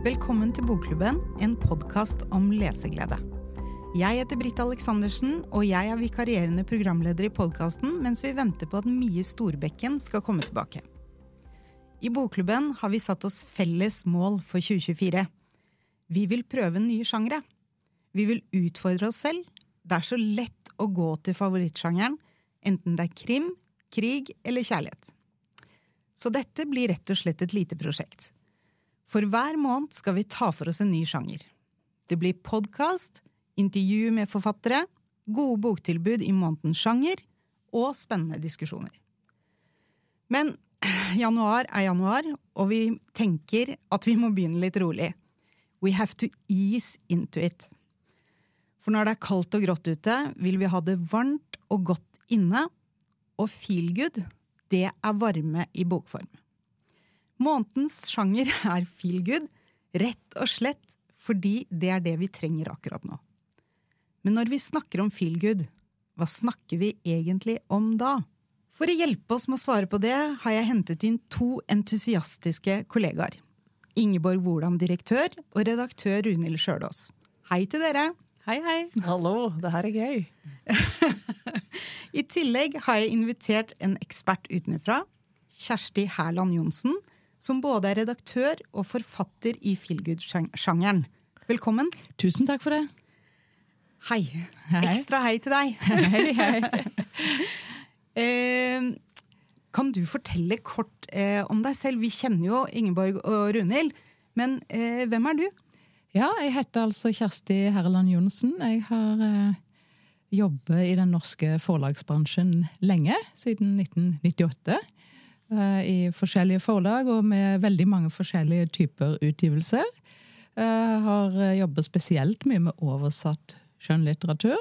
Velkommen til Bokklubben, en podkast om leseglede. Jeg heter Britt Aleksandersen, og jeg er vikarierende programleder i podkasten mens vi venter på at Mie Storbekken skal komme tilbake. I Bokklubben har vi satt oss felles mål for 2024. Vi vil prøve nye sjangre. Vi vil utfordre oss selv. Det er så lett å gå til favorittsjangeren, enten det er krim, krig eller kjærlighet. Så dette blir rett og slett et lite prosjekt. For hver måned skal vi ta for oss en ny sjanger. Det blir podkast, intervju med forfattere, gode boktilbud i månedens sjanger og spennende diskusjoner. Men januar er januar, og vi tenker at vi må begynne litt rolig. We have to ease into it. For når det er kaldt og grått ute, vil vi ha det varmt og godt inne, og feelgood, det er varme i bokform. Månedens sjanger er feel good, rett og slett fordi det er det vi trenger akkurat nå. Men når vi snakker om feel good, hva snakker vi egentlig om da? For å hjelpe oss med å svare på det, har jeg hentet inn to entusiastiske kollegaer. Ingeborg Woland, direktør, og redaktør Runhild Sjølås. Hei til dere! Hei, hei. Hallo, det her er gøy. I tillegg har jeg invitert en ekspert utenfra, Kjersti Hærland Johnsen, som både er redaktør og forfatter i feelgood-sjangeren. Velkommen. Tusen takk for det. Hei. Hei. Ekstra hei til deg. Hei, hei. Eh, kan du fortelle kort eh, om deg selv? Vi kjenner jo Ingeborg og Runhild, men eh, hvem er du? Ja, jeg heter altså Kjersti Herland Johnsen. Jeg har eh, jobbet i den norske forlagsbransjen lenge, siden 1998. Eh, I forskjellige forlag og med veldig mange forskjellige typer utgivelser. Jeg har eh, jobbet spesielt mye med oversatt skjønnlitteratur.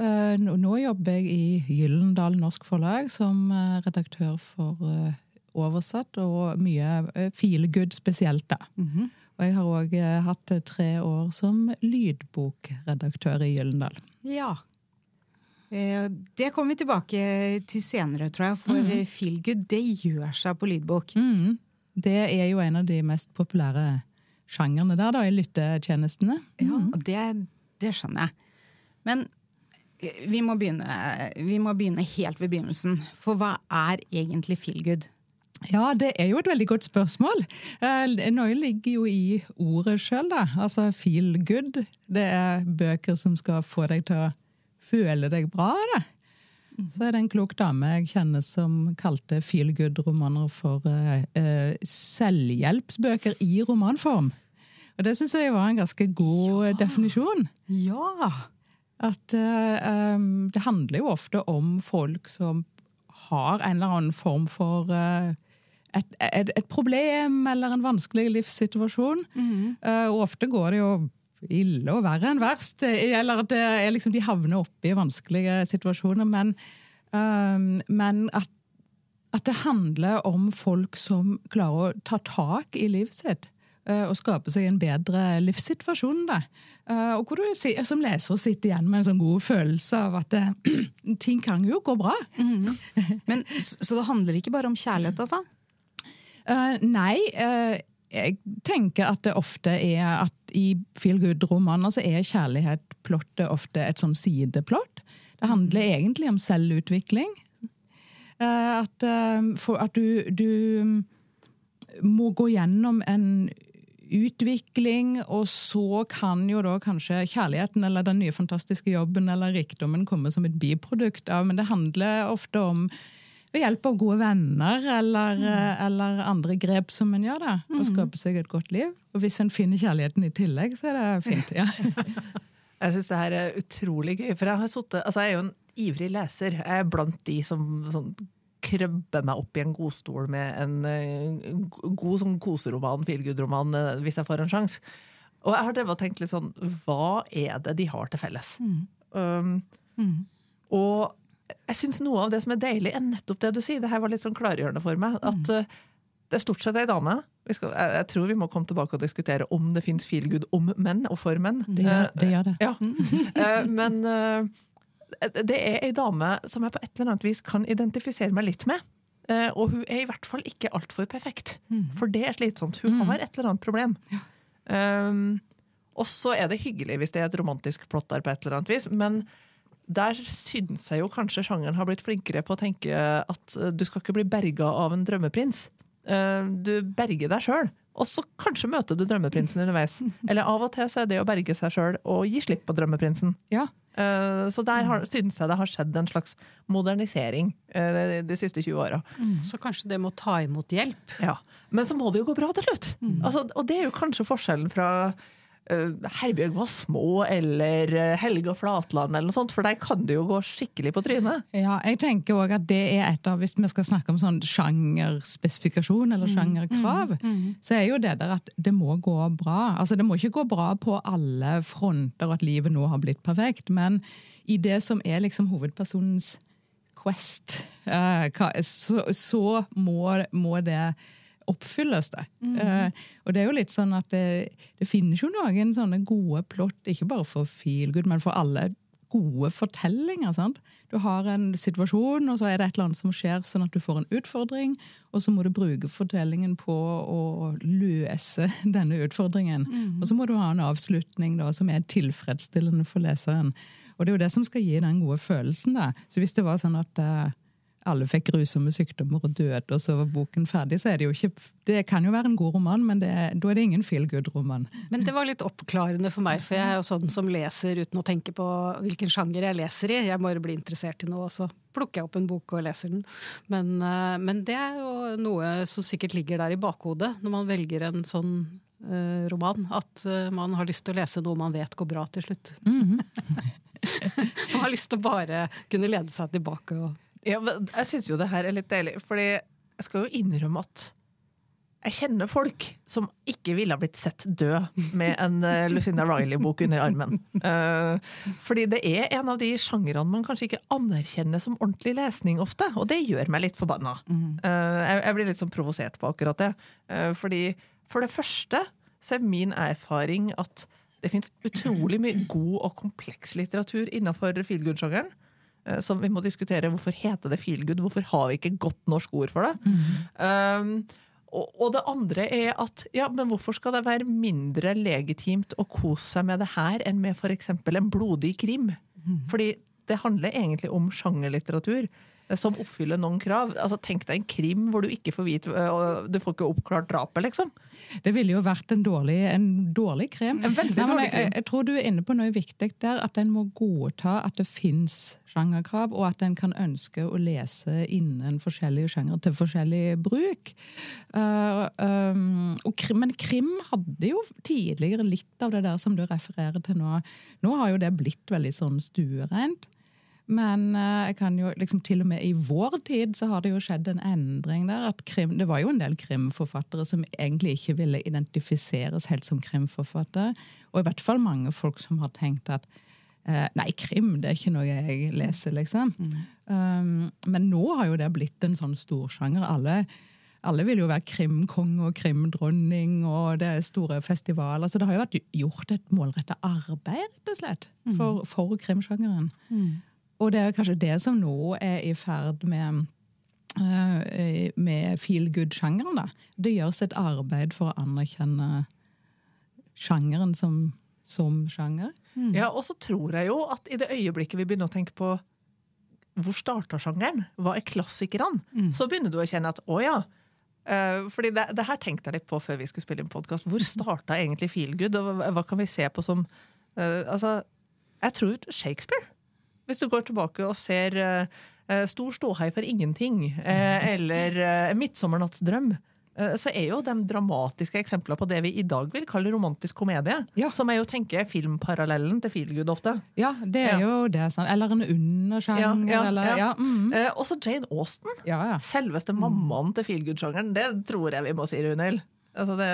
Eh, Nå jobber jeg i Gyllendal Norsk Forlag som eh, redaktør for eh, oversatt, og mye feel good spesielt, da. Og jeg har òg hatt eh, tre år som lydbokredaktør i Gyllendal. Ja. Eh, Det kommer vi tilbake til senere, tror jeg, for mm. feelgood det gjør seg på lydbok. Mm. Det er jo en av de mest populære sjangerne der, da, i lyttetjenestene. Ja, og det, det skjønner jeg. Men eh, vi må, begynne, vi må begynne helt ved begynnelsen. For hva er egentlig feelgood? Ja, det er jo et veldig godt spørsmål. Noe ligger jo i ordet sjøl, da. Altså feel good. Det er bøker som skal få deg til å føle deg bra. da. Så er det en klok dame jeg kjenner som kalte feel good-romaner for uh, uh, selvhjelpsbøker i romanform. Og det syns jeg var en ganske god definisjon. Ja! At uh, um, det handler jo ofte om folk som har en eller annen form for eh, et, et, et problem eller en vanskelig livssituasjon. Eh, og ofte går det jo ille og verre enn verst. Eller det er liksom, de havner oppe i vanskelige situasjoner. Men, eh, men at, at det handler om folk som klarer å ta tak i livet sitt. eh, Og skape seg en bedre livssituasjon. Da. Eh, Og hvor du som leser sitter igjen med en sånn god følelse av at det, ting kan jo gå bra. Men, s- så det handler ikke bare om kjærlighet, altså? Nei, jeg tenker at det ofte er at i feel good-romaner så er kjærlighetsplottet ofte et sånn sideplott. Det handler egentlig om selvutvikling. Eh, at, eh, at du, du må gå gjennom en utvikling, og så kan jo da kanskje kjærligheten eller den nye fantastiske jobben eller rikdommen komme som et biprodukt av, men det handler ofte om ved hjelp av gode venner eller, mm. eller andre grep som en gjør, da, Og skape seg et godt liv. Og hvis en finner kjærligheten i tillegg, så er det fint. ja. Jeg syns det her er utrolig gøy. For jeg, har suttet, altså jeg er jo en ivrig leser. Jeg er blant de som sånn, krøbber meg opp i en godstol med en eh, god sånn koseroman, feelgood-roman, eh, hvis jeg får en sjanse. Og jeg har drevet tenkt litt sånn Hva er det de har til felles? Um, Og jeg syns noe av det som er deilig, er nettopp det du sier. Det her var litt sånn klargjørende for meg. At mm. det er stort sett ei dame. Vi skal, jeg, jeg tror vi må komme tilbake og diskutere om det fins feelgood om menn og for menn. Det gjør det. Gjør det. Ja. Eh, Men eh, det er ei dame som jeg på et eller annet vis kan identifisere meg litt med. Eh, Og hun er i hvert fall ikke altfor perfekt. For det er slitsomt. Hun har et eller annet problem. Um, og så er det hyggelig hvis det er et romantisk plott der på et eller annet vis, men der syns jeg jo kanskje sjangeren har blitt flinkere på å tenke at eh, du skal ikke bli berga av en drømmeprins. Eh, Du berger deg sjøl, og så kanskje møter du drømmeprinsen underveis. Eller av og til så er det å berge seg sjøl og gi slipp på drømmeprinsen. Ja. Eh, Så der har, synes jeg det har skjedd en slags modernisering de, de siste 20 åra. Så kanskje det må ta imot hjelp. Ja. Men så må det jo gå bra til slutt. Altså, og det er jo kanskje forskjellen fra Herbjørg Wassmo eller uh, Helge Flatland, eller noe sånt, for der kan det jo gå skikkelig på trynet. Ja, jeg tenker også at det er et av, Hvis vi skal snakke om sånn sjangerspesifikasjon eller sjangerkrav, så er jo det der at det må gå bra. Altså Det må ikke gå bra på alle fronter, at livet nå har blitt perfekt, men i det som er liksom hovedpersonens quest, eh, hva- så, så må, må det oppfylles det. Eh, og det er jo litt sånn at det, det finnes jo noen sånne gode plott, ikke bare for feel good, men for alle gode fortellinger. sant? Du har en situasjon, og så er det et eller annet som skjer, sånn at du får en utfordring, og så må du bruke fortellingen på å løse denne utfordringen. Og så må du ha en avslutning da, som er tilfredsstillende for leseren. Og det er jo det som skal gi den gode følelsen. da. Så hvis det var sånn at eh, alle fikk grusomme sykdommer og døde, og så var boken ferdig, så er det jo ikke Det kan jo være en god roman, men det, da er det ingen feel good-roman. Men det var litt oppklarende for meg, for jeg er jo sånn som leser uten å tenke på hvilken sjanger jeg leser i. Jeg bare blir interessert i noe, og så plukker jeg opp en bok og leser den. Men, eh, men det er jo noe som sikkert ligger der i bakhodet når man velger en sånn eh, roman. At eh, man har lyst til å lese noe man vet går bra til slutt. man har lyst til å bare kunne lede seg tilbake og Ja, jeg syns jo det her er litt deilig, fordi jeg skal jo innrømme at jeg kjenner folk som ikke ville ha blitt sett død med en uh, Lucinda Riley-bok under armen. Uh, fordi det er en av de sjangrene man kanskje ikke anerkjenner som ordentlig lesning ofte, og det gjør meg litt forbanna. Uh, jeg, jeg blir litt sånn provosert på akkurat det. Fordi for det første så er min erfaring at det fins utrolig mye god og kompleks litteratur innenfor feelgood-sjangeren. Eh, Som vi må diskutere. Hvorfor heter det feelgood? Hvorfor har vi ikke godt norsk ord for det? Um, og, og det andre er at ja, men hvorfor skal det være mindre legitimt å kose seg med det her enn med f.eks. en blodig krim? Fordi det handler egentlig om sjangerlitteratur som oppfyller noen krav. Altså, tenk deg en krim hvor du ikke får vite øh, Du får ikke oppklart drapet, liksom. Det ville jo vært en dårlig, en dårlig krim. En veldig Nei, dårlig jeg, jeg, jeg tror du er inne på noe viktig der, at en må godta at det fins sjangerkrav, og at en kan ønske å lese innen forskjellige sjangere til forskjellig bruk. Uh, um, og krim, men krim hadde jo tidligere litt av det der som du refererer til nå. Nå har jo det blitt veldig sånn stuereint. Men eh, jeg kan jo liksom til og med i vår tid så har det jo skjedd en endring der. at krim, Det var jo en del krimforfattere som egentlig ikke ville identifiseres helt som krimforfattere. Og i hvert fall mange folk som har tenkt at eh, nei, krim det er ikke noe jeg leser, liksom. Um, men nå har jo det blitt en sånn storsjanger. Alle, alle vil jo være krimkonge og krimdronning, og det er store festivaler. Så det har jo vært gjort et målretta arbeid, rett og slett, for, for krimsjangeren. Og det er kanskje det som nå er i ferd med eh, med feel good-sjangeren. da. Det gjøres et arbeid for å anerkjenne sjangeren som, som sjanger. Ja, Og så tror jeg jo at i det øyeblikket vi begynner å tenke på hvor starta sjangeren, hva er klassikerne, så begynner du å kjenne at å ja. eh, fordi det, det her tenkte jeg litt på før vi skulle spille inn podkast. Hvor starta egentlig feel good, og hva, hva kan vi se på som uh, Altså, jeg tror Shakespeare. Hvis du går tilbake og ser eh, eh, Stor ståhei for ingenting, eh, eller Midtsommernattsdrøm, så er jo de dramatiske eksempler på det vi i dag vil kalle romantisk komedie. Ja. Som jeg jo tenker er filmparallellen til Feelgood ofte. Ja, det er Ja. jo det. Sånn. Eller en undersjanger. Ja, eller, mm. Eh, også Jane Austen. Selveste mammaen til feelgood-sjangeren. Det tror jeg vi må si, Runhild. Altså det,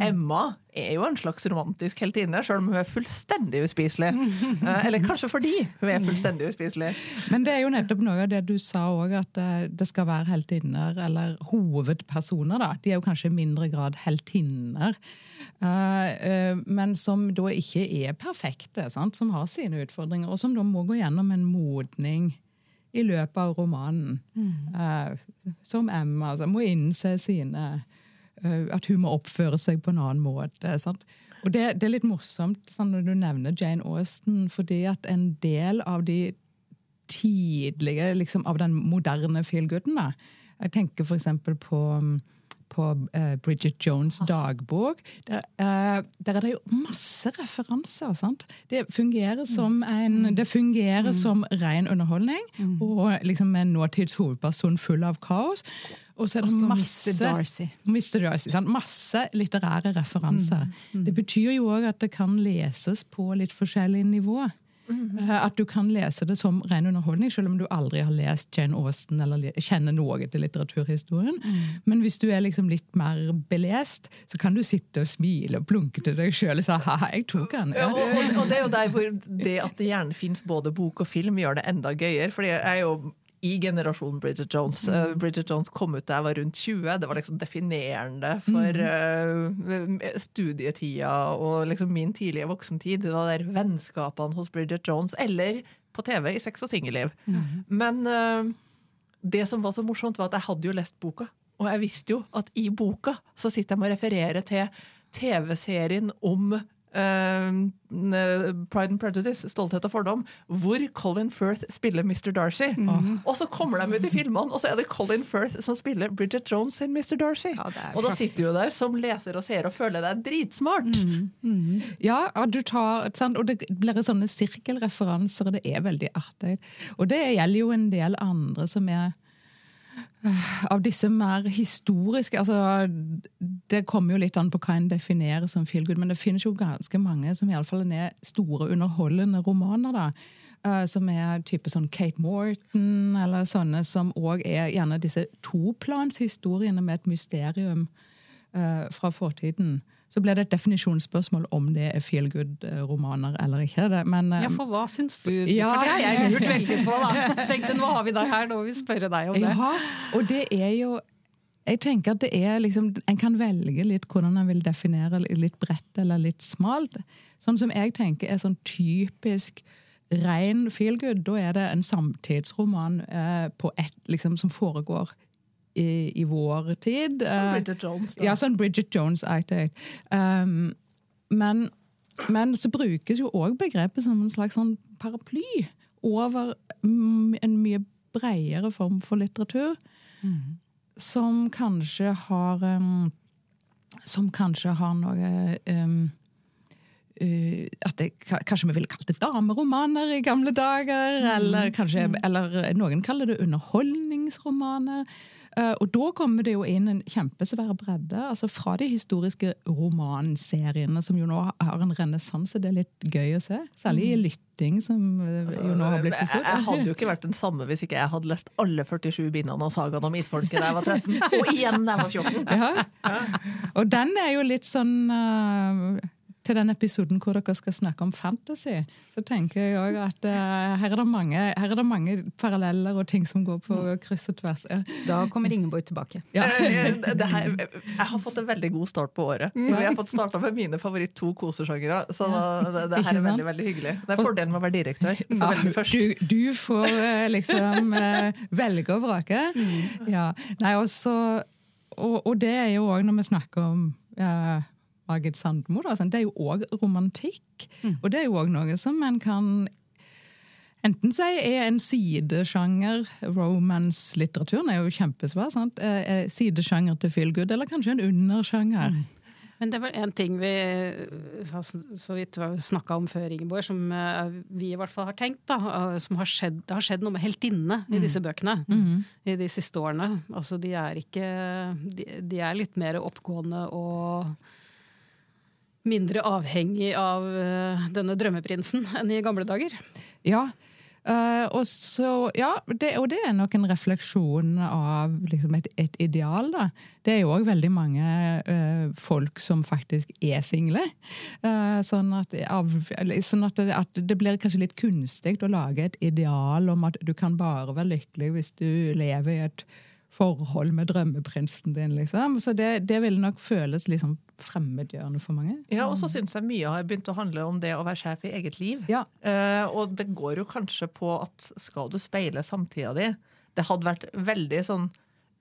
Emma er jo en slags romantisk heltinne, selv om hun er fullstendig uspiselig. Eh, eller kanskje fordi hun er fullstendig uspiselig. Men det er jo nettopp noe av det du sa òg, at eh, det skal være heltinner, eller hovedpersoner, da. De er jo kanskje i mindre grad heltinner. eh, men som da ikke er perfekte, sant? som har sine utfordringer, og som da må gå gjennom en modning i løpet av romanen. Eh, som Emma altså, må innse sine At hun må oppføre seg på en annen måte. Sant? Og det, det er litt morsomt sånn, når du nevner Jane Austen, fordi at en del av de tidlige, liksom, av den moderne feelgooden da. Jeg tenker eksempel på på uh, Bridget Jones' dagbok. Der, uh, der, er det jo masse referanser. sant? Det fungerer som, en, det fungerer mm. som ren underholdning, mm. og liksom en nåtids hovedperson full av kaos. Og så er det Også masse, Mr. Darcy. Mr. Darcy sant? Masse litterære referanser. Mm. Det betyr jo òg at det kan leses på litt forskjellig nivå. Mm. At du kan lese det som ren underholdning, selv om du aldri har lest Jane Austen eller kjenner noe til litteraturhistorien. Mm. Men hvis du er liksom litt mer belest, så kan du sitte og smile og plunke til deg sjøl og si ha jeg tok den. Ja. Og, og, og, det er jo der hvor det at det gjerne fins både bok og film, gjør det enda gøyere. For jeg er jo i generasjonen Bridget Jones. Mm. Uh, Bridget Jones kom ut da jeg var rundt 20. Det var liksom definerende for uh, studietida og liksom min tidlige voksentid. Det var der vennskapene hos Bridget Jones, eller på TV i Sex og singelliv. Mm. Men uh, det som var så morsomt, var at jeg hadde jo lest boka. Og jeg visste jo at i boka så sitter jeg med å referere til TV-serien om Pride and Prejudice, Stolthet og fordom, hvor Colin Firth spiller Mr. Darcy. Mm. Og så kommer de ut i filmene, og så er det Colin Firth som spiller Bridget Jones sin Mr. Darcy. Ja, og da sitter du jo der som leser og ser og føler deg dritsmart. Mm. Mm. Ja, du tar, og det blir sånne sirkelreferanser, og det er veldig artig. Og det gjelder jo en del andre som er av disse mer historiske altså, Det kommer jo litt an på hva en definerer som feel good, men det finnes jo ganske mange som iallfall er store, underholdende romaner. da, uh, Som er type sånn Kate Morton, eller sånne som òg er gjerne disse toplanshistoriene med et mysterium uh, fra fortiden. Så ble det et definisjonsspørsmål om det er feel good-romaner eller ikke. Men, ja, For hva syns du? Ja. For det har jeg lurt veldig på. da. Tenkte, Nå har vi deg her, nå vil vi spørre deg om det. Ja, og det er jo jeg tenker at det er liksom, En kan velge litt hvordan en vil definere litt bredt eller litt smalt. Sånn som jeg tenker er sånn typisk ren feel good, da er det en samtidsroman eh, et, liksom, som foregår i, i vår tid. Som eh, Bridget Jones, da. Ja, sånn Bridget Jones-aktig. Um, men, men, så brukes jo òg begrepet som en slags sånn paraply over en mye bredere form for litteratur. Mm. Som kanskje har um, Som kanskje har noe um, at det, Kanskje vi ville kalt det dameromaner i gamle dager. Mm. Eller, kanskje, eller noen kaller det underholdningsromaner. Eh, og da kommer det jo inn en kjempesvær bredde. altså Fra de historiske romanseriene, som jo nå har en renessanse. Det er litt gøy å se. Særlig i mm. lytting, som eh, jo nå har blitt så stort. Jeg, hadde jo ikke vært den samme hvis ikke jeg hadde lest alle 47 bindene og sagaen om isfolket da jeg var 13. Og igjen da jeg var 14. Ja. Og den er jo litt sånn til den episoden hvor dere skal snakke om fantasy, så tenker jeg òg at uh, her, er mange, her, er det mange, paralleller og ting som går på kryss og tvers. Da kommer Ingeborg tilbake. Ja. Eh, her, jeg har fått en veldig god start på året. Vi Jeg har fått starta med mine favoritt to kosesjangere. Så det, det, her er veldig veldig hyggelig. Det er fordelen med å være direktør. Ja, du, du, får liksom uh, velge og vrake. Mm. Ja. Nei, også, og, og, det er jo òg når vi snakker om Margit Sandmo. Da. Det er jo òg romantikk. Mm. Og det er jo òg noe som en kan enten si er en sidesjanger. Romance-litteraturen er jo kjempesvær. sant? Er sidesjanger til feel eller kanskje en undersjanger. Mm. Men det var en ting vi har så vidt snakka om før, Ingeborg, som eh, vi i hvert fall har tenkt. da, eh, som har skjedd, Det har skjedd noe med heltinnene mm. i disse bøkene mm. i de siste årene. Altså, de er ikke de, de er litt mer oppgående og mindre avhengig av uh, denne drømmeprinsen enn i gamle dager. Ja, uh, og, så, ja det, og det er nok en refleksjon av liksom et, et, ideal. da. Det er jo òg veldig mange uh, folk som faktisk er single. sånn at, av, sånn at, det, at det blir kanskje litt kunstig å lage et ideal om at du kan bare være lykkelig hvis du lever i et forhold med drømmeprinsen din. liksom. Så det, det ville nok føles liksom fremmedgjørende for mange. Ja, og så syns jeg mye har begynt å handle om det å være sjef i eget liv. Ja. Uh, og det går jo kanskje på at skal du speile samtida di? Det hadde vært veldig sånn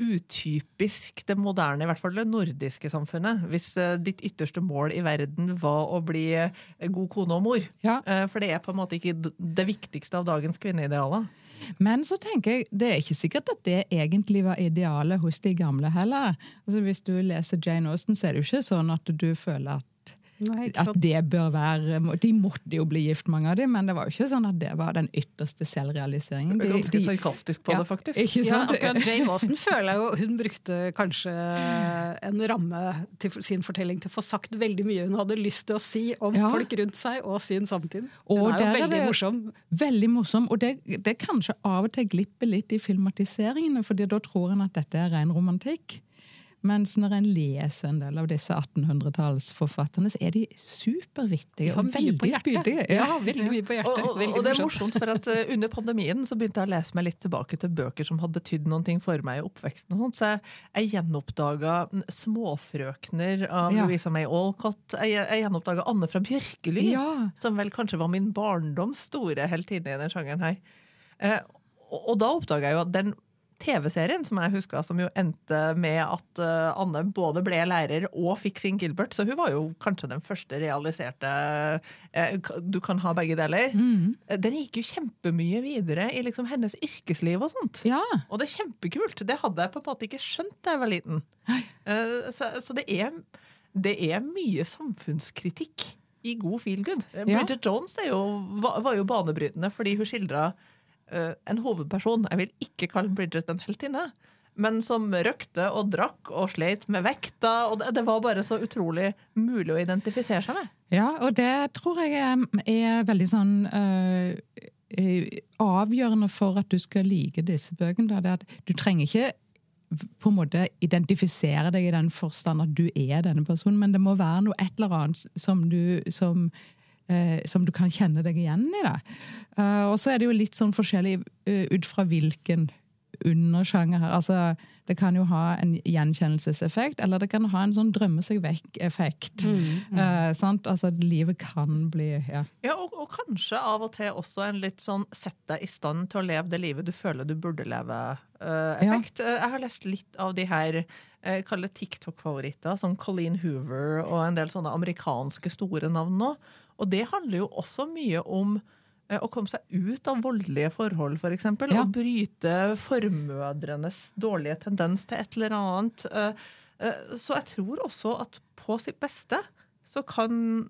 utypisk det moderne, i hvert fall det nordiske samfunnet. Hvis eh, ditt ytterste mål i verden var å bli eh, god kone og mor. Ja. Eh, For det er på en måte ikke det viktigste av dagens kvinneidealer. Men så tenker jeg, det er ikke sikkert at det egentlig var idealet hos de gamle heller. Altså Hvis du leser Jane Austen, så er det jo ikke sånn at du føler at Nei, at det bør være De måtte jo bli gift, mange av dem, men det var jo ikke sånn at det var den ytterste selvrealiseringen. Er De- ganske sarkastisk på Ja, det, faktisk. Ikke Ja, akkurat Jane Austen føler jeg jo Hun brukte kanskje en ramme til sin fortelling til å få sagt veldig mye hun hadde lyst til å si om Ja. folk rundt seg og sin samtid. Og er jo veldig er morsom. Veldig morsom, og det, det kanskje av og til glipper litt i filmatiseringene, fordi da tror en at dette er ren romantikk. Mens når en leser en del av disse 1800-tallsforfatterne, så er de supervittige og veldig spydige. Ja, veldig mye på hjertet. og, og, og det er morsomt. for at eh, under pandemien så begynte jeg å lese meg litt tilbake til bøker som hadde betydd noen ting for meg i oppveksten. og sånt, Så jeg, jeg gjenoppdaga Småfrøkner av Ja. Louisa May Alcott. Jeg, jeg gjenoppdaga Anne fra Bjørkely, Ja. som vel kanskje var min barndoms store heltinne i den sjangeren her. Eh, og, og da oppdaga jeg jo at den TV-serien som jeg huska, som jo endte med at eh, Anne både ble lærer og fikk sin Gilbert, så hun var jo kanskje den første realiserte eh, Du kan ha begge deler. Mm. Den gikk jo kjempemye videre i liksom hennes yrkesliv og sånt. Ja. Og det er kjempekult. Det hadde jeg på en måte ikke skjønt da jeg var liten. Eh, Så, så det, er, det er mye samfunnskritikk i god feel good. Eh, Ja. Bridget Jones er jo, var, jo banebrytende fordi hun skildra eh, en hovedperson Jeg vil ikke kalle Bridget en heltinne. Men som røkte og drakk og sleit med vekta. Og det, var bare så utrolig mulig å identifisere seg med. Ja, og det tror jeg er, veldig sånn øh, avgjørende for at du skal like disse bøkene. Det at du trenger ikke på en måte identifisere deg i den forstand at du er denne personen, men det må være noe et eller annet som du, som, eh, som du kan kjenne deg igjen i. Det. Eh, og så er det jo litt sånn forskjellig eh, ut fra hvilken undersjanger her. Altså, det kan jo ha en gjenkjennelseseffekt, eller det kan ha en sånn drømme seg vekk-effekt. Eh, sant? Altså, at livet kan bli ja. Ja, og, og kanskje av og til også en litt sånn sett deg i stand til å leve det livet du føler du burde leve-effekt. Jeg har lest litt av de her eh, kall TikTok-favoritter, som Colleen Hoover og en del sånne amerikanske store navn nå. Og det handler jo også mye om eh, å komme seg ut av voldelige forhold, f.eks. eksempel, Ja. Og bryte formødrenes dårlige tendens til et eller annet. Eh, eh, Så jeg tror også at på sitt beste så kan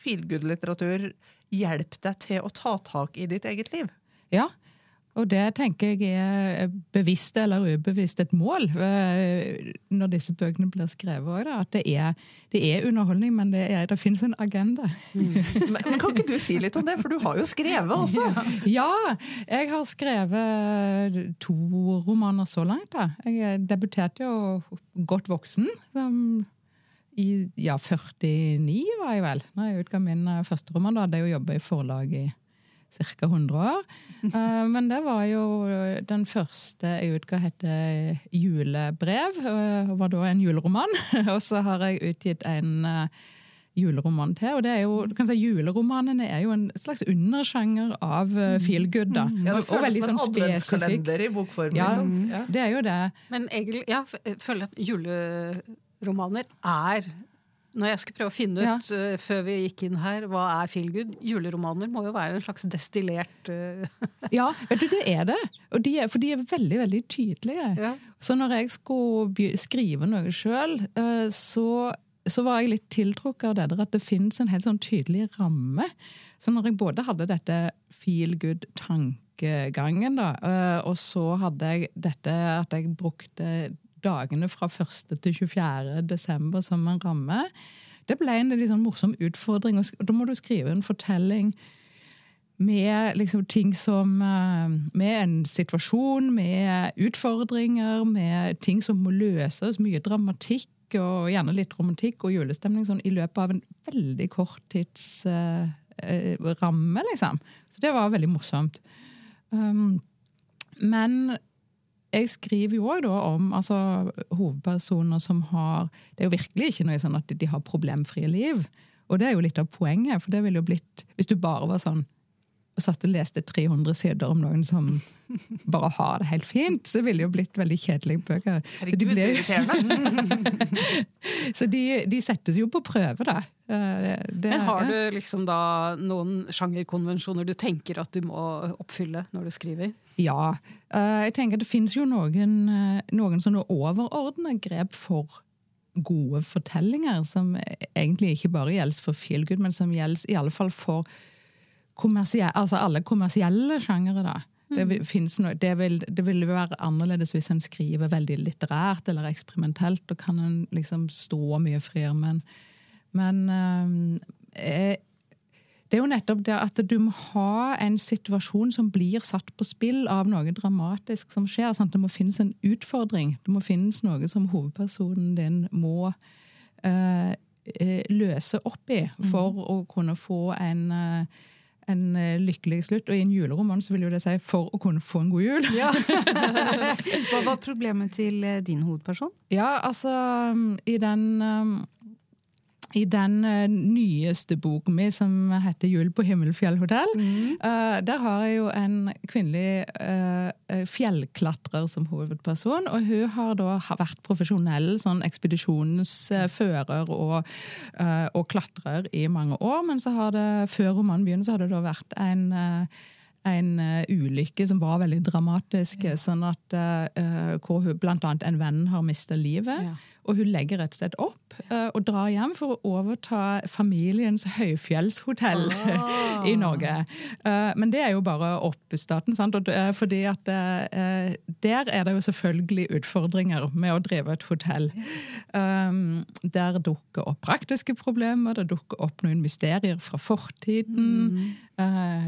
feelgood-litteratur hjelpe deg til å ta tak i ditt eget liv. Ja, og det tenker jeg er bevisst eller ubevisst et mål eh, når disse bøkene blir skrevet. òg. At det er, det er underholdning, men det, er, det finnes en agenda. Men, men kan ikke du si litt om det, for du har jo skrevet også. Ja, jeg har skrevet to romaner så langt. da. Jeg debuterte jo godt voksen. som I ja, 49 var jeg vel, når jeg utga min første roman. Da hadde jeg jo jobba i forlag i ca. 100 år. Uh, Men det var jo den første jeg utga, heter 'Julebrev', eh, og var da en juleroman. Og så har jeg utgitt en uh, juleroman til. Og det er jo, du kan si Juleromanene er jo en slags undersjanger av uh, feel good. da. Ja, og, det og føles veldig som en sånn spesifikk. adventskalender i bokform. Ja, liksom. Ja. det er jo det. Men egentlig, ja, jeg føler at juleromaner er Når jeg skulle prøve å finne Ja. ut eh, før vi gikk inn her, hva er feelgood? Juleromaner må jo være en slags destillert uh... Ja, vet du, det er det. Og de er, for de er veldig, veldig tydelige. Ja. Så når jeg skulle skrive noe sjøl, så, så var jeg litt tiltrukket av det der at det finnes en helt sånn tydelig ramme. Så når jeg både hadde dette feel good-tankegangen, da, eh, og så hadde jeg dette at jeg brukte dagene fra 1. til 24. desember som en ramme, det ble en litt sånn morsom utfordring. og Da må du skrive en fortelling med liksom ting som eh, Med en situasjon, med utfordringer, med ting som må løses, mye dramatikk og gjerne litt romantikk og julestemning sånn i løpet av en veldig kort tidsramme, uh, ramme, liksom. Så det var veldig morsomt. Um, men jeg skriver jo òg om altså, hovedpersoner som har Det er jo virkelig ikke noe sånn at de har problemfrie liv. Og det er jo litt av poenget, for det ville jo blitt Hvis du bare var sånn og satt og leste 300 sider om noen som bare har det helt fint, så ville det jo blitt veldig kjedelige bøker. Herregud, så irriterende. så de, de, settes jo på prøve, da. Det, det, Men har du liksom da noen sjangerkonvensjoner du tenker at du må oppfylle når du skriver? Ja. Jeg tenker det finnes jo noen, noen sånne overordna grep for gode fortellinger, som egentlig ikke bare gjelder for feelgood, men som gjelder i alle fall for altså alle kommersielle sjangere. da. Det, finnes noe det, vil, det vil være annerledes hvis en skriver veldig litterært eller eksperimentelt. Da kan en liksom stå mye friere. Men, men eh, det er jo nettopp det at du må ha en situasjon som blir satt på spill av noe dramatisk som skjer. Sant? Det må finnes en utfordring. Det må finnes noe som hovedpersonen din må eh, løse opp i for mm. å kunne få en uh, en lykkelig slutt. Og i en juleroman så vil jo det si 'for å kunne få en god jul'. Ja. Hva var problemet til din hovedperson? Ja, altså I den um, i den uh, nyeste boken min som heter 'Jul på Himmelfjell hotell', mm. uh, der har jeg jo en kvinnelig uh, fjellklatrer som hovedperson. Og hun har da vært profesjonell sånn ekspedisjonsfører og, og, klatrer i mange år. Men så har det, før romanen begynner, så har det da vært en en uh, ulykke som var veldig dramatisk. Ja. sånn at uh, Hvor hun, blant annet en venn har mista livet. Ja. Og hun legger rett og slett opp uh, og drar hjem for å overta familiens høyfjellshotell ah. i Norge. Uh, men det er jo bare oppstarten. sant? Og, uh, fordi at der er det jo selvfølgelig utfordringer med å drive et hotell. Um, der dukker opp praktiske problemer, det dukker opp noen mysterier fra fortiden. Mm.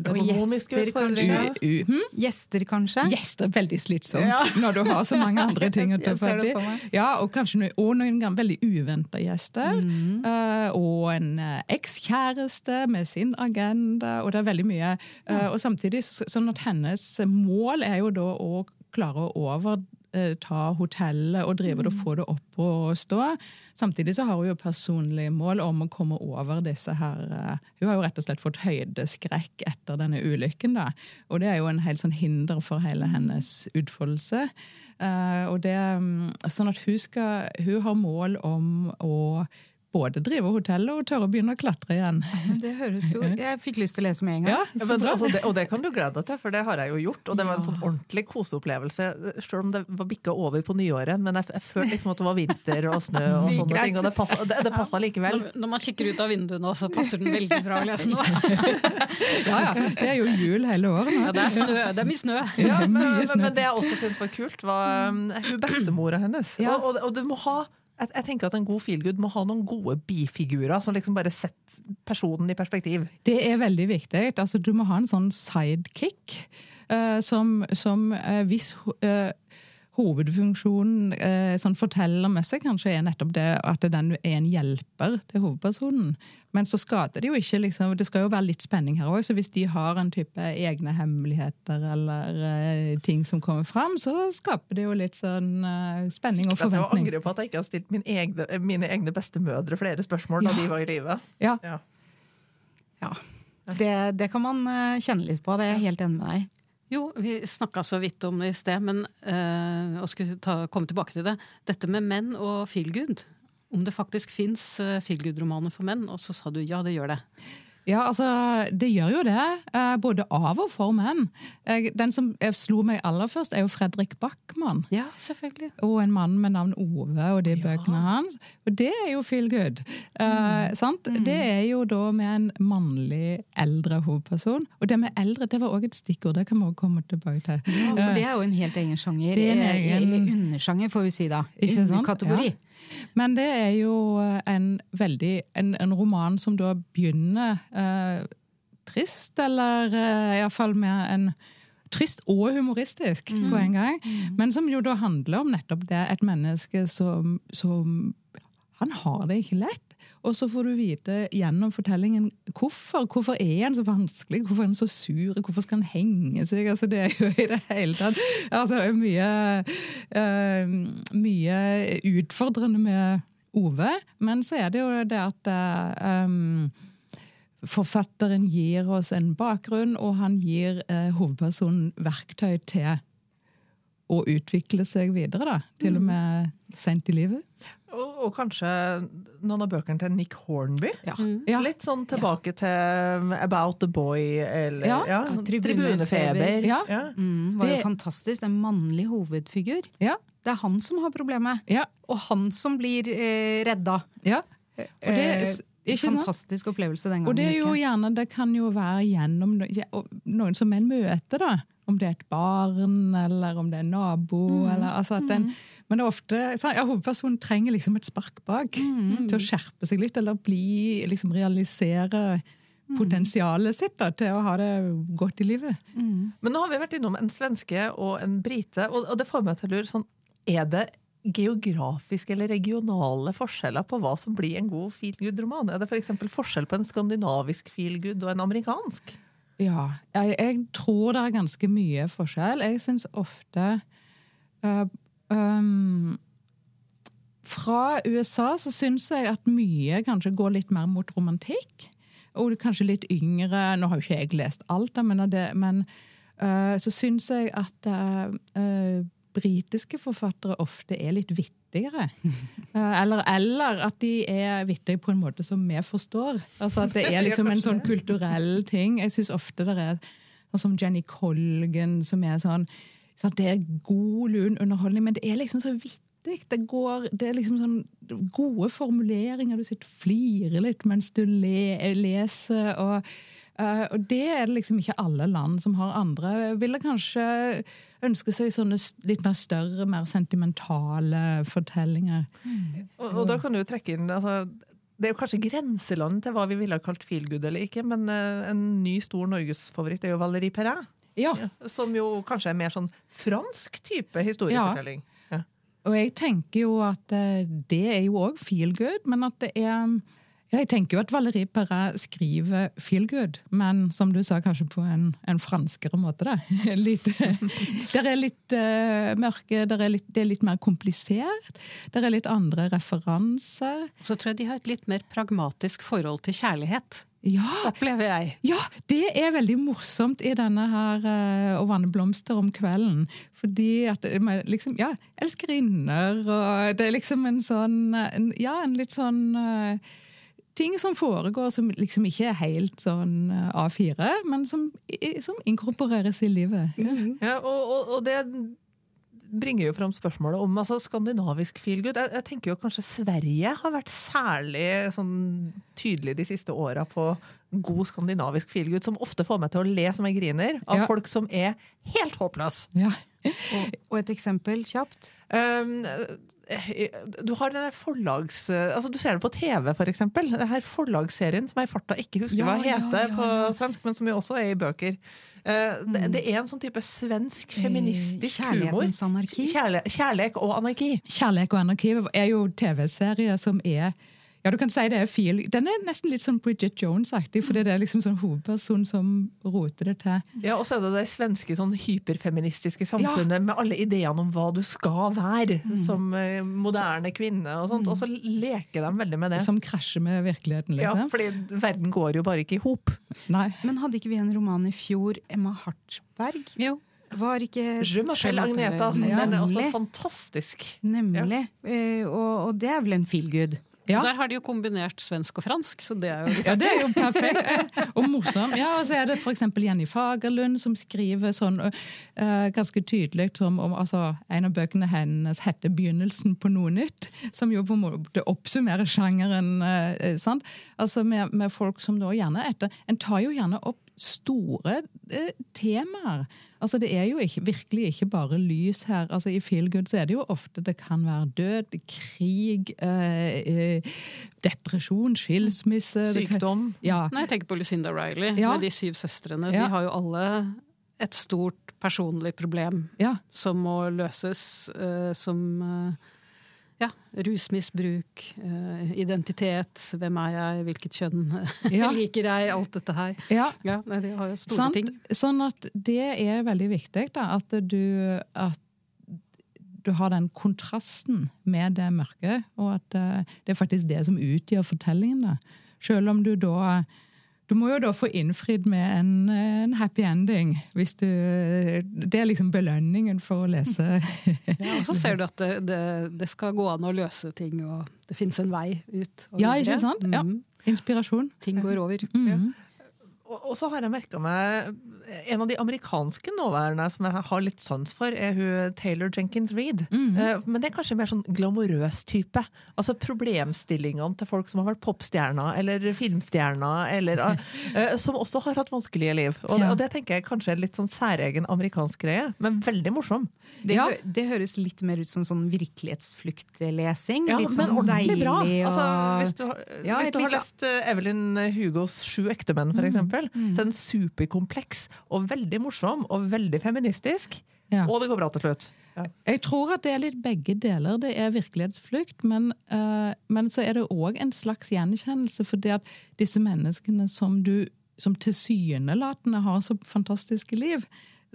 og gjester, kanskje? U, u, hm? Gjester, kanskje? Gjester, Veldig slitsomt ja. når du har så mange andre ting å ta fatt i. Ja, og kanskje noe og noen veldig uventa gjester. Mm. Uh, og en uh, ekskjæreste med sin agenda, og det er veldig mye. Uh, og samtidig sånn at hennes mål er jo da å klare å overta hotellet og drive det og mm. få det opp og stå. Samtidig så har hun jo personlig mål om å komme over disse her Hun har jo rett og slett fått høydeskrekk etter denne ulykken, da. Og det er jo en helt sånn hinder for hele hennes utfoldelse. Uh, og det, mm, sånn at hun, skal, hun har mål om å både drive hotellet og tørre å begynne å klatre igjen. Det høres jo, Jeg fikk lyst til å lese med en gang. Ja, ja, men, altså, det, og det kan du glede deg til, for det har jeg jo gjort. Og det var en sånn ordentlig koseopplevelse, selv om det var bikka over på nyåret. Men jeg, jeg følte liksom at det var vinter og snø og sånne ting. Og det passa, det, det passa likevel. Når, når, man kikker ut av vinduet nå, så passer den veldig bra å lese nå. ja, ja. Det er jo jul hele året nå. Ja, det er, snø, det er mye snø. Ja, men, men, det jeg også syns var kult, var hun bestemora hennes. Og, og, og du må ha jeg, jeg, tenker at En god feelgood må ha noen gode bifigurer som liksom bare setter personen i perspektiv. Det er veldig viktig. Altså, du må ha en sånn sidekick uh, som, som uh, hvis uh, hovedfunksjonen eh, sånn fortellermessig kanskje er nettopp det at den er en hjelper til hovedpersonen. Men så skader det jo ikke liksom, Det skal jo være litt spenning her òg, så hvis de har en type egne hemmeligheter eller eh, ting som kommer fram, så skaper det jo litt sånn eh, spenning og forventning. Jeg angrer på at jeg ikke har stilt mine egne, mine egne bestemødre flere spørsmål ja. da de var i live. Ja. ja. ja. Det, det, kan man eh, kjenne litt på, det er jeg helt enig med deg jo, vi snakka så vidt om det i sted, men øh, og skulle ta, komme tilbake til det. Dette med menn og feelgood. Om det faktisk fins eh, feelgood-romaner for menn, og så sa du ja, det gjør det. Ja, altså, det gjør jo det. Eh, både av og for menn. Den som slo meg aller først, er jo Fredrik Backman. Ja, selvfølgelig. Og en mann med navn Ove og de ja. bøkene hans. Og det er jo feel good. Eh, mm. sant? Mm. Det er jo da med en mannlig eldre hovedperson. Og det med eldre det var òg et stikkord, det kan vi også komme tilbake til. Ja, for det er jo en helt egen sjanger. Det er en egen... Eller undersjanger, får vi si da. Ikke sant? Kategori. Ja. Men det er jo en veldig en, en roman som da begynner eh, trist, eller eh, iallfall med en Trist og humoristisk mm. på en gang. Mm. Men som jo da handler om nettopp det. Et menneske som, som Han har det ikke lett. Og så får du vite gjennom fortellingen hvorfor. Hvorfor er han så vanskelig? Hvorfor er han så sur? Hvorfor skal han henge seg? Altså, det er jo i det hele tatt altså, det er mye, uh, mye utfordrende med Ove. Men så er det jo det at uh, um, forfatteren gir oss en bakgrunn, og han gir uh, hovedpersonen verktøy til å utvikle seg videre, da. Til og med sent i livet. Og, og kanskje noen av bøkene til Nick Hornby. Ja. Ja. Litt sånn tilbake til About the Boy eller Ja, ja, Tribunefeber. Tribunefeber. Ja. Ja. Mm, var Det- jo fantastisk. En mannlig hovedfigur. Ja. Det er han som har problemet. Ja. Og han som blir eh, redda. ja. Og det, Eh? Fantastisk opplevelse den gangen. Og det er jo gjerne, det kan jo være gjennom ja, noen som en møter, da. Om det er et barn, eller om det er en nabo. Eller, altså at den, men det er ofte, ja, hovedpersonen trenger liksom et spark bak til å skjerpe seg litt, eller bli, liksom realisere potensialet sitt da, til å ha det godt i livet. Men nå har vi vært innom en svenske og en brite, og, og det får meg til å lure sånn, er det geografiske eller regionale forskjeller på hva som blir en god feelgood-roman? Er det f.eks. For forskjell på en skandinavisk feelgood og en amerikansk? Ja, jeg, jeg tror det er ganske mye forskjell. Jeg syns ofte øh, øhm, Fra USA så syns jeg at mye kanskje går litt mer mot romantikk. Og kanskje litt yngre Nå har jo ikke jeg lest alt, da, men, det, men uh, så syns jeg at uh, uh, britiske forfattere ofte er litt vittigere. Eller, eller at de er vittige på en måte som vi forstår. Altså At det er liksom en sånn kulturell ting. Jeg syns ofte det er sånn som Jenny Colgan, som er sånn Det er god lun underholdning, men det er liksom så vittig. Det, går, det er liksom sånn gode formuleringer. Du sitter og flirer litt mens du le, leser. og Uh, og det er det liksom ikke alle land som har andre. Ville kanskje ønske seg sånne litt mer større, mer sentimentale fortellinger. Og, og da kan du trekke inn altså, Det er jo kanskje grenseland til hva vi ville ha kalt feelgood eller ikke, men eh, en ny stor norgesfavoritt er jo Valérie Perrin. Ja, Som jo kanskje er mer sånn fransk type historiefortelling. Ja. og jeg tenker jo at eh, det er jo òg feel good, men at det er jeg tenker jo at Valérie Perret skriver feel good, men som du sa, kanskje på en, en franskere måte. Da. Litt, der er litt uh, mørke, der er litt, det er litt mer komplisert. Der er litt andre referanser. Så tror jeg de har et litt mer pragmatisk forhold til kjærlighet. Ja, Opplever jeg. Ja, det er veldig morsomt i denne her uh, Å vanne blomster om kvelden. Fordi at liksom, ja, elskerinner, og det er liksom en sånn en, Ja, en litt sånn eh, Ting som foregår som liksom ikke er helt sånn eh, A4, men som, som inkorporeres i livet. Ja. Ja, og, og, og det bringer jo fram spørsmålet om altså, skandinavisk feelgood. Jeg, jeg tenker jo kanskje Sverige har vært særlig sånn, tydelig de siste åra på god skandinavisk feelgood, som ofte får meg til å le som jeg griner, av Ja. folk som er helt håpløse. Ja. Og et eksempel kjapt. Um, eh, du har denne forlags... Altså Du ser det på TV, for eksempel. Denne her forlagsserien som jeg i farta ikke husker Ja, hva ja, heter ja, på svensk, men som jo også er i bøker. Eh, det, det er en sånn type svensk feministisk Eh, humor. Kjærle kjærlighet og anarki. Kjærlighet og anarki er jo TV-serie som er ja, du kan si det er feel. Den er nesten litt sånn Bridget Jones-aktig, for det er liksom sånn hovedpersonen som roter det til. Ja, Og så er det det svenske sånn hyperfeministiske samfunnet med alle ideene om hva du skal være Mm. som moderne moderne kvinne. Og sånt, og så leker de veldig med det. Som krasjer med virkeligheten, liksom. Ja, fordi verden går jo bare ikke i hop. Men hadde ikke vi en roman i fjor, Emma Hartsberg? Jo. Var ikke Je m'appelle Agneta. Ja. Den er også fantastisk. Nemlig. Eh, og, og det er vel en feel good. Ja. Der har de jo kombinert svensk og fransk, så det er jo Ja, det er jo perfekt. Og morsom. Ja, og så er det f.eks. Jenny Fagerlund som skriver sånn uh, ganske tydelig som om altså, En av bøkene hennes heter 'Begynnelsen på noe nytt', som jo på en måte oppsummerer sjangeren. Uh, sant? Altså med, med folk som da gjerne etter En tar jo gjerne opp store uh, temaer. Altså Det er jo ikke, virkelig ikke bare lys her. Altså I Feel Good så er det jo ofte det kan være død, krig, eh, eh, depresjon, skilsmisse Sykdom. kan-. Ja. Nei, jeg tenker på Lucinda Riley Ja. med de syv søstrene. Ja. De har jo alle et stort personlig problem ja. som må løses, eh, som eh, ja, rusmisbruk, eh, identitet, hvem er jeg, hvilket kjønn Ja. liker jeg, alt dette her. ja. Ja, det har jo store Sant? ting. Sånn at det er veldig viktig da, at du, at du har den kontrasten med det mørke, og at eh, det er faktisk det som utgjør fortellingen. da. Selv om du da du må jo da få innfridd med en, en happy ending. Hvis du, det er liksom belønningen for å lese. Ja, og så ser du at det, det, det skal gå an å løse ting, og det fins en vei ut. Ja, ikke sant? Ja. Mhm. Inspirasjon. Ting går over. Mhm. Og og så har jeg merka meg En av de amerikanske nåværende som jeg har litt sans for, er hun Taylor Jenkins Reid. -hmm. Men det er kanskje mer sånn glamorøs type. Altså Problemstillingene til folk som har vært popstjerner eller filmstjerner, eller, eh, som også har hatt vanskelige liv. Og, Ja. og det tenker jeg kanskje er litt sånn særegen amerikansk greie, men veldig morsom. Det, Ja. det høres litt mer ut som sånn virkelighetsfluktlesing. Ja, litt men sånn ordentlig deilig bra! Altså, hvis du, har- hvis du har lest eh, Evelyn Hugos Sju ektemenn, for eksempel, så er den superkompleks og veldig morsom og veldig feministisk. Ja. Og det går bra til slutt. Ja. Jeg tror at det er litt begge deler. Det er virkelighetsflukt, men, uh, men så er det òg en slags gjenkjennelse. fordi at disse menneskene som du som tilsynelatende har så fantastiske liv,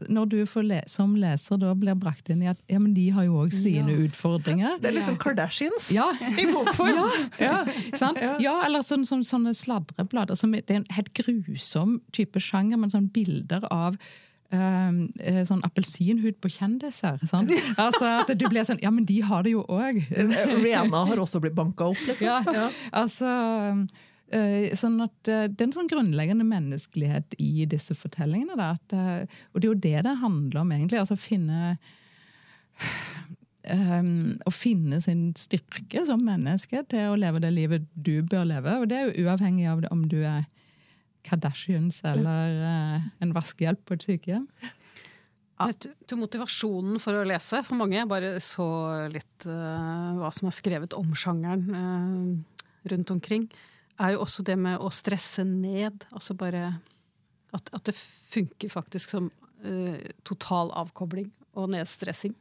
når du får le som leser da blir brakt inn i at ja, men de har jo òg sine utfordringer. Det er liksom Kardashians Ja, i bokform. Ja. ja, eller sånn, sånn, sånne sladreblader. Som, det er en helt grusom type sjanger, men sånn bilder av ehm, eh, sånn appelsinhud på kjendiser. Sant? Altså at du blir sånn Ja, men de har det jo òg. Rihanna har også blitt banka opp. Liksom. Ja, altså eh, sånn at eh, Det er en sånn grunnleggende menneskelighet i disse fortellingene. Da, at, eh, og det er jo det det handler om, egentlig. altså finne Um, Å finne sin styrke som menneske til å leve det livet du bør leve. Og det er jo uavhengig av om du er Kardashians eller uh, en vaskehjelp på et sykehjem. At, Til til motivasjonen for å lese, for mange, jeg bare så litt uh, hva som er skrevet om sjangeren uh, rundt omkring, er jo også det med å stresse ned. Altså bare at, at det funker faktisk som uh, total avkobling og nedstressing.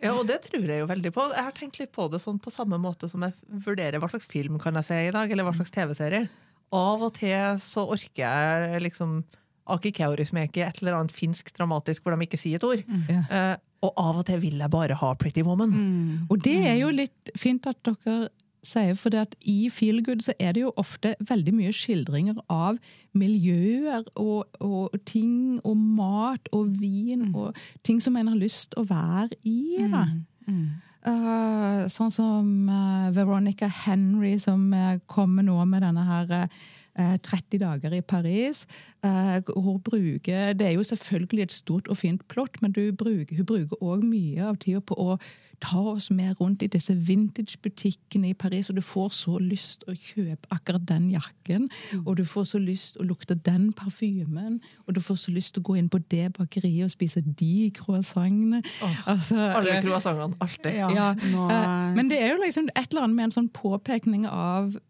Ja, og det tror jeg jo veldig på. Jeg har tenkt litt på det sånn på samme måte som jeg vurderer hva slags film kan jeg se i dag, eller hva slags TV-serie. Av og til så orker jeg liksom Aki Kaurismäki, et eller annet finsk dramatisk hvor de ikke sier et ord. Ja. Uh, og av og til vil jeg bare ha Pretty Woman. Og det er jo litt fint at dere sier, for det at i Feelgood så er det jo ofte veldig mye skildringer av miljøer og, og ting og mat og vin og ting som en har lyst å være i. da. Eh, sånn som uh, Veronica Henry, som uh, kommer nå med denne her 30 dager i Paris. eh, hun bruker, Det er jo selvfølgelig et stort og fint plott, men du bruker, hun bruker òg mye av tida på å ta oss med rundt i disse vintage-butikkene i Paris, og du får så lyst å kjøpe akkurat den jakken, og du får så lyst å lukte den parfymen, og du får så lyst til å gå inn på det bakeriet og spise de croissantene. Altså, Alle croissantene. croissantene. Alltid. Ja, ja, nå- eh, men det er jo liksom et eller annet med en sånn påpekning av eh,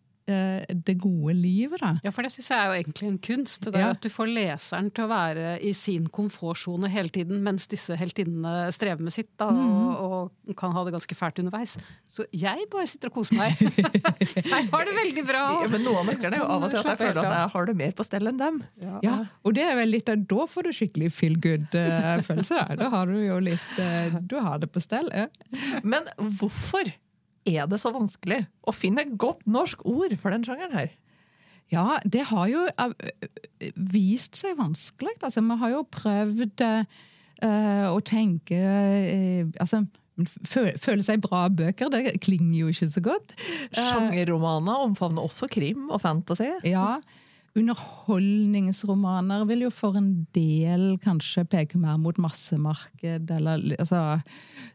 det gode livet, da. Ja, for det syns jeg er jo egentlig en kunst. Det er Ja. At du får leseren til å være i sin komfortsone hele tiden, mens disse heltinnene strever med sitt da, og, og kan ha det ganske fælt underveis. Så jeg bare sitter og koser meg. jeg har det veldig bra! Ja, men noe av nøkkelen er jo av og til at jeg føler at jeg har det mer på stell enn dem. Ja, og det er vel litt av, Da får du skikkelig feel good-følelse. da. Da har du jo litt eh, Du har det på stell. Ja. Men hvorfor er det så vanskelig å finne et godt norsk ord for den sjangeren her? Ja, det har jo eh, vist seg vanskelig. Altså, vi har jo prøvd uh, å tenke uh, Altså, føle seg bra bøker, det klinger jo ikke så godt. Sjangerromaner omfavner også krim og fantasy. Ja, underholdningsromaner vil jo for en del kanskje peke mer mot massemarked, eller altså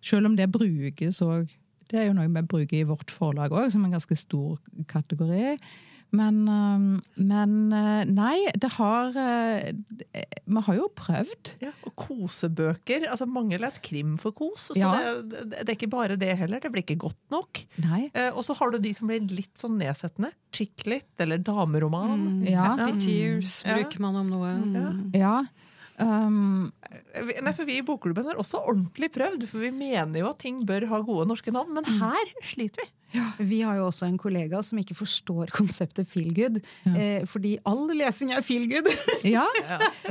Selv om det brukes òg Det er jo noe vi bruker i vårt forlag òg, som en ganske stor kategori. Men, men øh, nei, det har øh, Vi har jo prøvd. Ja, og kosebøker. altså Mange leser krim for kos. Så Ja. det, det, er ikke bare det heller. Det blir ikke godt nok. Nei. Eh, og så har du de som blir litt sånn nedsettende. Chick lit eller dameroman. Ja. Happy tears Ja. bruker man om noe. Ja. Ja. Um, Nei, for Vi i Bokklubben har også ordentlig prøvd, for vi mener jo at ting bør ha gode norske navn, men her sliter vi. Vi har jo også en kollega som ikke forstår konseptet feel good. Eh, fordi all lesing er feel good. ja,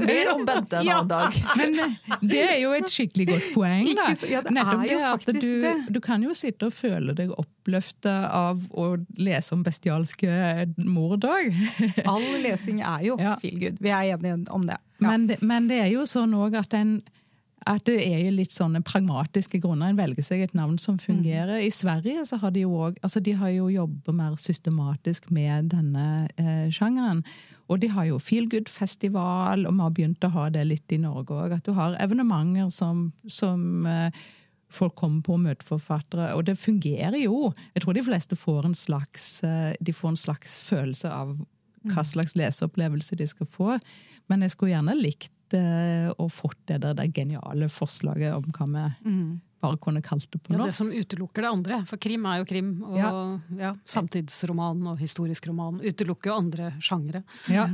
Mer om Bente en annen dag. men eh, det er jo et skikkelig godt poeng. Da. Ja, det Nettopp er jo det at du, det. du kan jo sitte og føle deg oppløfta av å lese om bestialske mord òg. All lesing er jo Ja. feel good. Vi er enige om det. Men, det- men det er jo sånn òg at en at det er jo litt sånne pragmatiske grunner. En velger seg et navn som fungerer. I Sverige så har de jo òg altså De har jo jobba mer systematisk med denne eh, sjangeren. Og de har jo Feel Good-festival, og vi har begynt å ha det litt i Norge òg. At du har evenementer som, som eh, folk kommer på og møter forfattere. Og det fungerer jo. Jeg tror de fleste får en slags, eh, de får en slags følelse av hva slags leseopplevelse de skal få. Men jeg skulle gjerne likt eh, å fått det der, det geniale forslaget om hva vi bare kunne kalt det på Ja, nå. det som utelukker det andre. For krim er jo krim. Og Ja. ja. samtidsroman og historisk roman utelukker jo andre sjangere. Ja.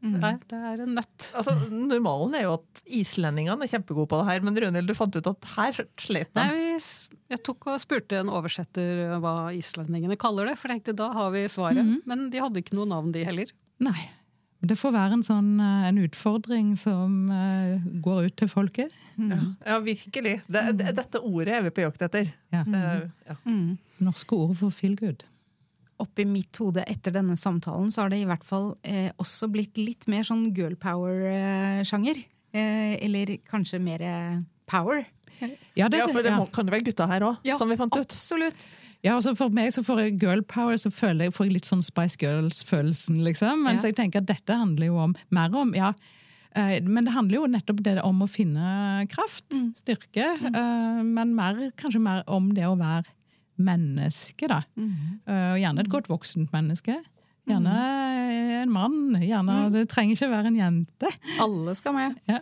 Nei, det er en nøtt. Altså, Normalen er jo at islendingene er kjempegode på det her, men Runhild, du fant ut at her slet de. Nei, jeg tok og spurte en oversetter hva islendingene kaller det, for jeg tenkte da har vi svaret. Men de hadde ikke noe navn, de heller. Nei. Det får være en sånn eh, en utfordring som eh, går ut til folket. Ja, virkelig. Det, det, dette ordet er vi på jakt etter. Ja. Det, ja. Norske ord for feel good. Oppi mitt hode etter denne samtalen så har det i hvert fall eh, også blitt litt mer sånn girl power-sjanger. Eh, eller kanskje mer eh, power. Ja, det, ja, for det må, kan jo være gutta her òg, Ja, som vi fant ut. Absolutt. Ja, altså For meg så får jeg girl power, så føler jeg, får jeg litt sånn Spice Girls-følelsen. liksom. Mens Ja. jeg tenker at dette handler jo om mer om ja, eh, Men det handler jo nettopp det om å finne kraft, styrke. Mm. Men mer, kanskje mer om det å være menneske, da. Mm. gjerne et godt voksent menneske. Gjerne en mann. gjerne, Det trenger ikke være en jente. Alle skal med. Ja.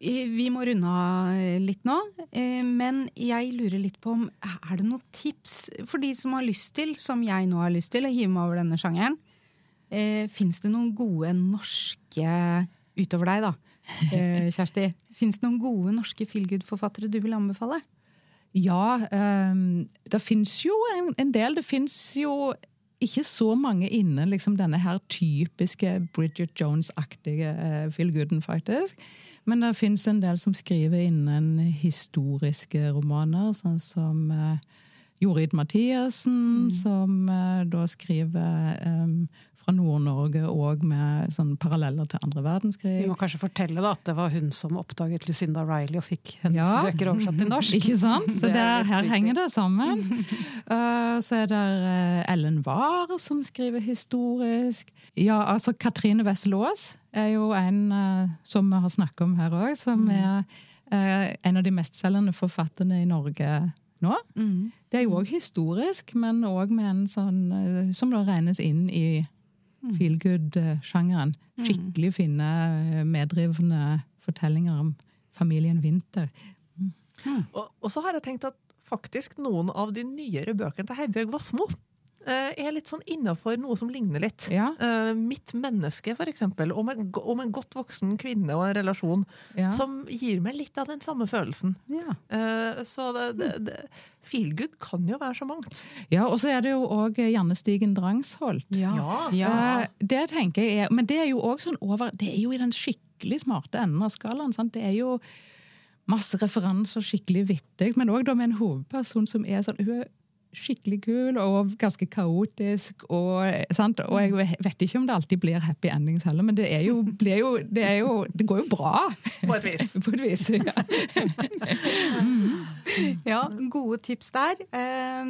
Eh, eh, vi må runde av litt nå, eh, men jeg lurer litt på om er det noen tips for de som har lyst til, som jeg nå har lyst til, å hive meg over denne sjangeren? Eh, Fins det noen gode norske Utover deg, da, eh, Kjersti. Fins det noen gode norske feelgood-forfattere du vil anbefale? Ja, um, det fins jo en, en del. Det fins jo ikke så mange inne liksom denne her typiske Bridget Jones-aktige uh, feel gooden, faktisk. Men det fins en del som skriver innen historiske romaner, sånn som eh, Jorid Mathiassen, som eh, da skriver eh, fra Nord-Norge og med sånn paralleller til andre verdenskrig. Vi må kanskje fortelle da at det var hun som oppdaget Lucinda Riley og fikk hennes Ja. bøker oversatt til norsk. Ikke sant? Så er der, her henger det sammen. Uh, så er det uh, Ellen Wahr som skriver historisk. Ja, altså Katrine Wessel Aas er jo en uh, som vi har snakket om her òg, som er uh, en av de mestselgende forfatterne i Norge nå. Det er jo òg historisk, men òg med en sånn uh, som da regnes inn i feel good-sjangeren. Skikkelig fine, uh, meddrivende fortellinger om familien Winther. Og, og så har jeg tenkt at faktisk noen av de nyere bøkene til Hedvig var eh, er litt sånn innafor noe som ligner litt. Ja. Eh, Mitt menneske, for eksempel, om en, om en godt voksen kvinne og en relasjon Ja. som gir meg litt av den samme følelsen. Ja. Eh, Så det, det, det, feel good kan jo være så mangt. Ja, og så er det jo òg Janne Stigen Drangsholt. Ja. Ja. Ja. Eh, Det tenker jeg er, Men det er jo òg sånn over Det er jo i den skikkelig smarte enden av skalaen. Sant? Det er jo masse referanser, skikkelig vittig, men òg med en hovedperson som er sånn Hun er skikkelig kul og ganske kaotisk. Og, sant? og jeg vet ikke om det alltid blir happy endings heller, men det, er jo, blir jo, det, er jo, det går jo bra. På et vis. På et vis. Ja. Ja, gode tips der. Eh,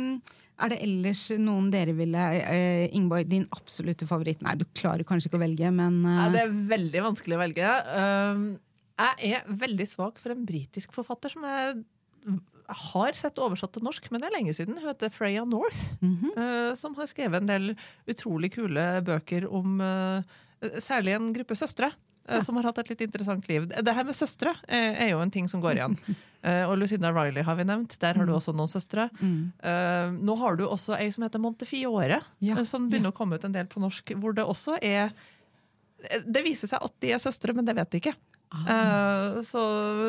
er det ellers noen dere ville eh, Ingeborg, din absolutte favoritt? Nei, du klarer kanskje ikke å velge, men ja, det er veldig vanskelig å velge. Um, jeg er veldig svak for en britisk forfatter som jeg har sett oversatt til norsk, men det er lenge siden. Hun heter Freya North, uh, som har skrevet en del utrolig kule bøker om uh, særlig en gruppe søstre. uh, Som har hatt et litt interessant liv. Det her med søstre er, jo en ting som går igjen. Og Lucinda Riley har vi nevnt. Der har du også noen søstre. Uh, nå har du også ei som heter Montefiore, Ja, som begynner å komme ut en del på norsk, hvor det også er Det viser seg at de er søstre, men det vet de ikke. Eh, så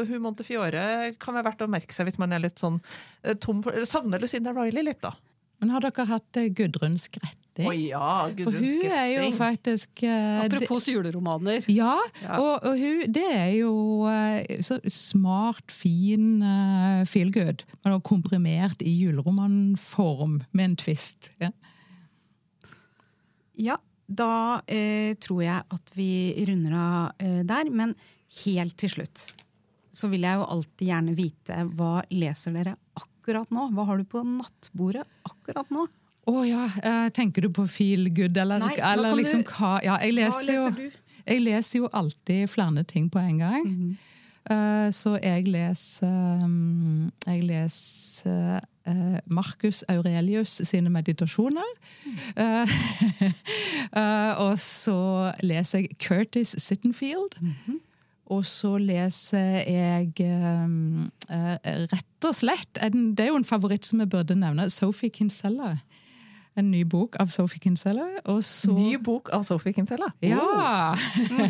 hun Montefiore kan være verdt å merke seg hvis man er litt sånn eh, tom for Savner Lucinda Riley litt, da. Men har dere hatt eh, Gudrun Skretting? Å ja, For hun er jo faktisk det- Apropos juleromaner. Ja, Ja. Og, og hun, det er jo så smart, fin uh, feel good. Man har komprimert i juleromanform med en twist. Ja. Ja, da eh, tror jeg at vi runder av eh, der. Men helt til slutt så vil jeg jo alltid gjerne vite hva leser dere akkurat nå? Hva har du på nattbordet akkurat nå? Å ja, eh, tenker du på feel good, eller, Nei, eller liksom du- hva Ja, jeg Hva leser, leser jo, du? jeg leser jo alltid flere ting på en gang. Eh, så jeg leser um, Jeg leser uh, Marcus Aurelius sine meditasjoner. Eh, Uh, og så leser jeg Curtis Sittenfield. Og så leser jeg um, eh, rett og slett en, Det er jo en favoritt som jeg burde nevne. Sophie Kinsella. En ny bok av Sophie Kinsella. Og så Ny bok av Sophie Kinsella? ja!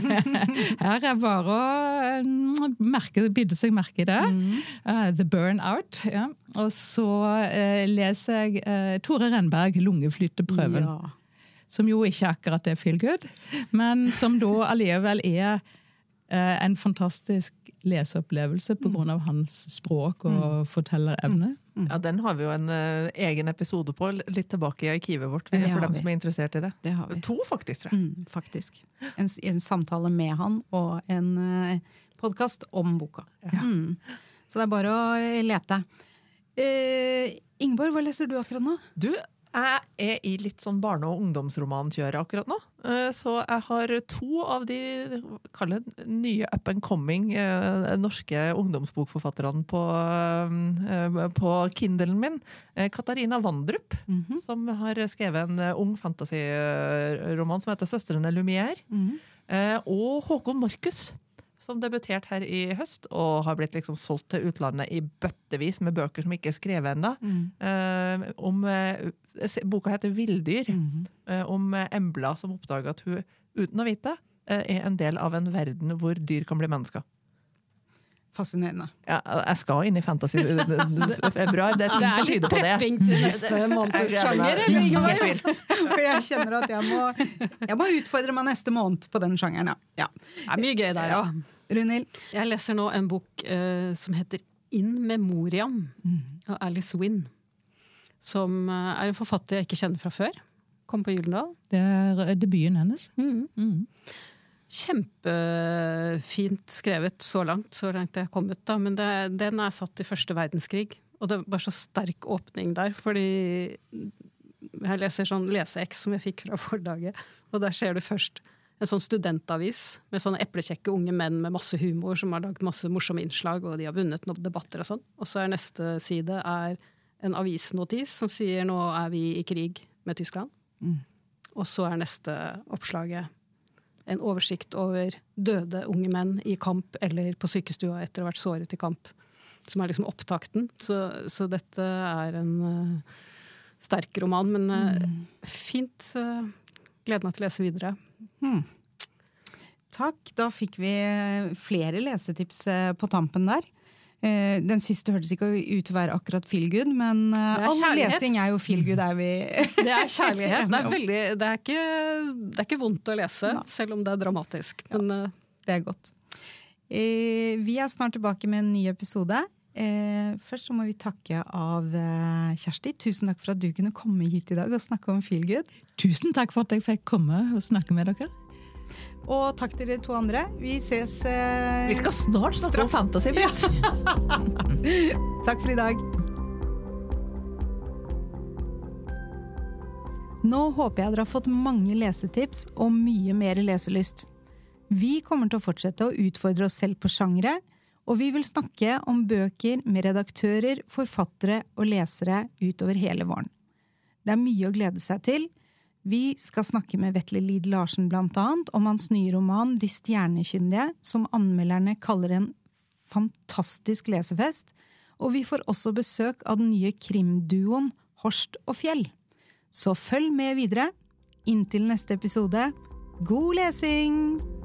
Her er bare å mm, merke, bidde seg merke i det. Uh, The Burnout. Ja. Og så eh, leser jeg eh, Tore Renberg, 'Lungeflyteprøven'. Ja. Som jo ikke akkurat er feel good, men som da allikevel er eh, en fantastisk leseopplevelse pga. av hans språk og fortellerevne. Ja, Den har vi jo en uh, egen episode på, litt tilbake i arkivet vårt. Det for dem vi. som er interessert i det. Det har vi. To, faktisk, tror jeg. Mm, faktisk. En, en samtale med han og en uh, podkast om boka. Mm. Så det er bare å eh, lete. Uh, Ingeborg, hva leser du akkurat nå? Du, jeg er i litt sånn barne- og ungdomsromankjøret akkurat nå. Eh, Så jeg har to av de kall det, nye up and coming eh, norske ungdomsbokforfatterne på, eh, på Kindlen min. Katarina Vandrup, som har skrevet en ung fantasyroman som heter 'Søstrene Lumière'. Eh, Og Håkon Markus, som debuterte her i høst, og har blitt liksom solgt til utlandet i bøttevis med bøker som ikke er skrevet ennå. Eh, om, eh, boka heter 'Villdyr', eh, om Embla som oppdager at hun, uten å vite, eh, er en del av en verden hvor dyr kan bli mennesker. Fascinerende. Ja, jeg skal inn i fantasy februar. Det er ting Det er som litt tyder på det. prepping til neste måneds sjanger, eller Ingeborg? Jeg kjenner at jeg må, jeg må utfordre meg neste måned på den sjangeren, ja. ja. Det er mye gøy der òg. Runhild? Jeg leser nå en bok uh, som heter In Memoriam av Alice Winn. Som uh, er en forfatter jeg ikke kjenner fra før. Kom på Gyldendal. Det er debuten hennes. Mm. Kjempefint skrevet så langt, så langt jeg har kommet. Da. Men det, den er satt i første verdenskrig. Og det var så sterk åpning der, fordi jeg leser sånn leseeks som jeg fikk fra forlaget, og der ser du først en sånn studentavis med sånne eplekjekke unge menn med masse humor som har lagd masse morsomme innslag, og de har vunnet noen debatter og sånn. Og så er neste side er en avisnotis som sier 'nå er vi i krig med Tyskland'. Og så er neste oppslaget en oversikt over døde unge menn i kamp eller på sykestua etter å ha vært såret i kamp. Som er liksom opptakten. Så, så dette er en uh, sterk roman, men eh, fint. Uh, gleder meg til å lese videre. Takk. Da fikk vi eh, flere lesetips eh, på tampen der. Eh, Den siste hørtes ikke ut til å være akkurat feel good, men all lesing er jo feel good, er vi Det er kjærlighet. Det er, veldig, det er, ikke, det er ikke vondt å lese, selv om det er dramatisk. Men ja, Det er godt. Vi er snart tilbake med en ny episode. Eh, Først så må vi takke av eh, Kjersti. Tusen takk for at du kunne komme hit i dag og snakke om feel good. Tusen takk for at jeg fikk komme og snakke med dere. Og takk til dere to andre. Vi ses eh, Vi skal snart snakke om fantasy. Britt. Takk for i dag. Nå håper jeg dere har fått mange lesetips og mye mer leselyst. Vi kommer til å fortsette å utfordre oss selv på sjangre, og vi vil snakke om bøker med redaktører, forfattere og lesere utover hele våren. Det er mye å glede seg til. Vi skal snakke med Vetle Lid Larsen blant annet om hans nye roman De stjernekyndige, som anmelderne kaller en fantastisk lesefest, og vi får også besøk av den nye krimduoen Horst og Fjell. Så følg med videre. Inntil neste episode, God lesing!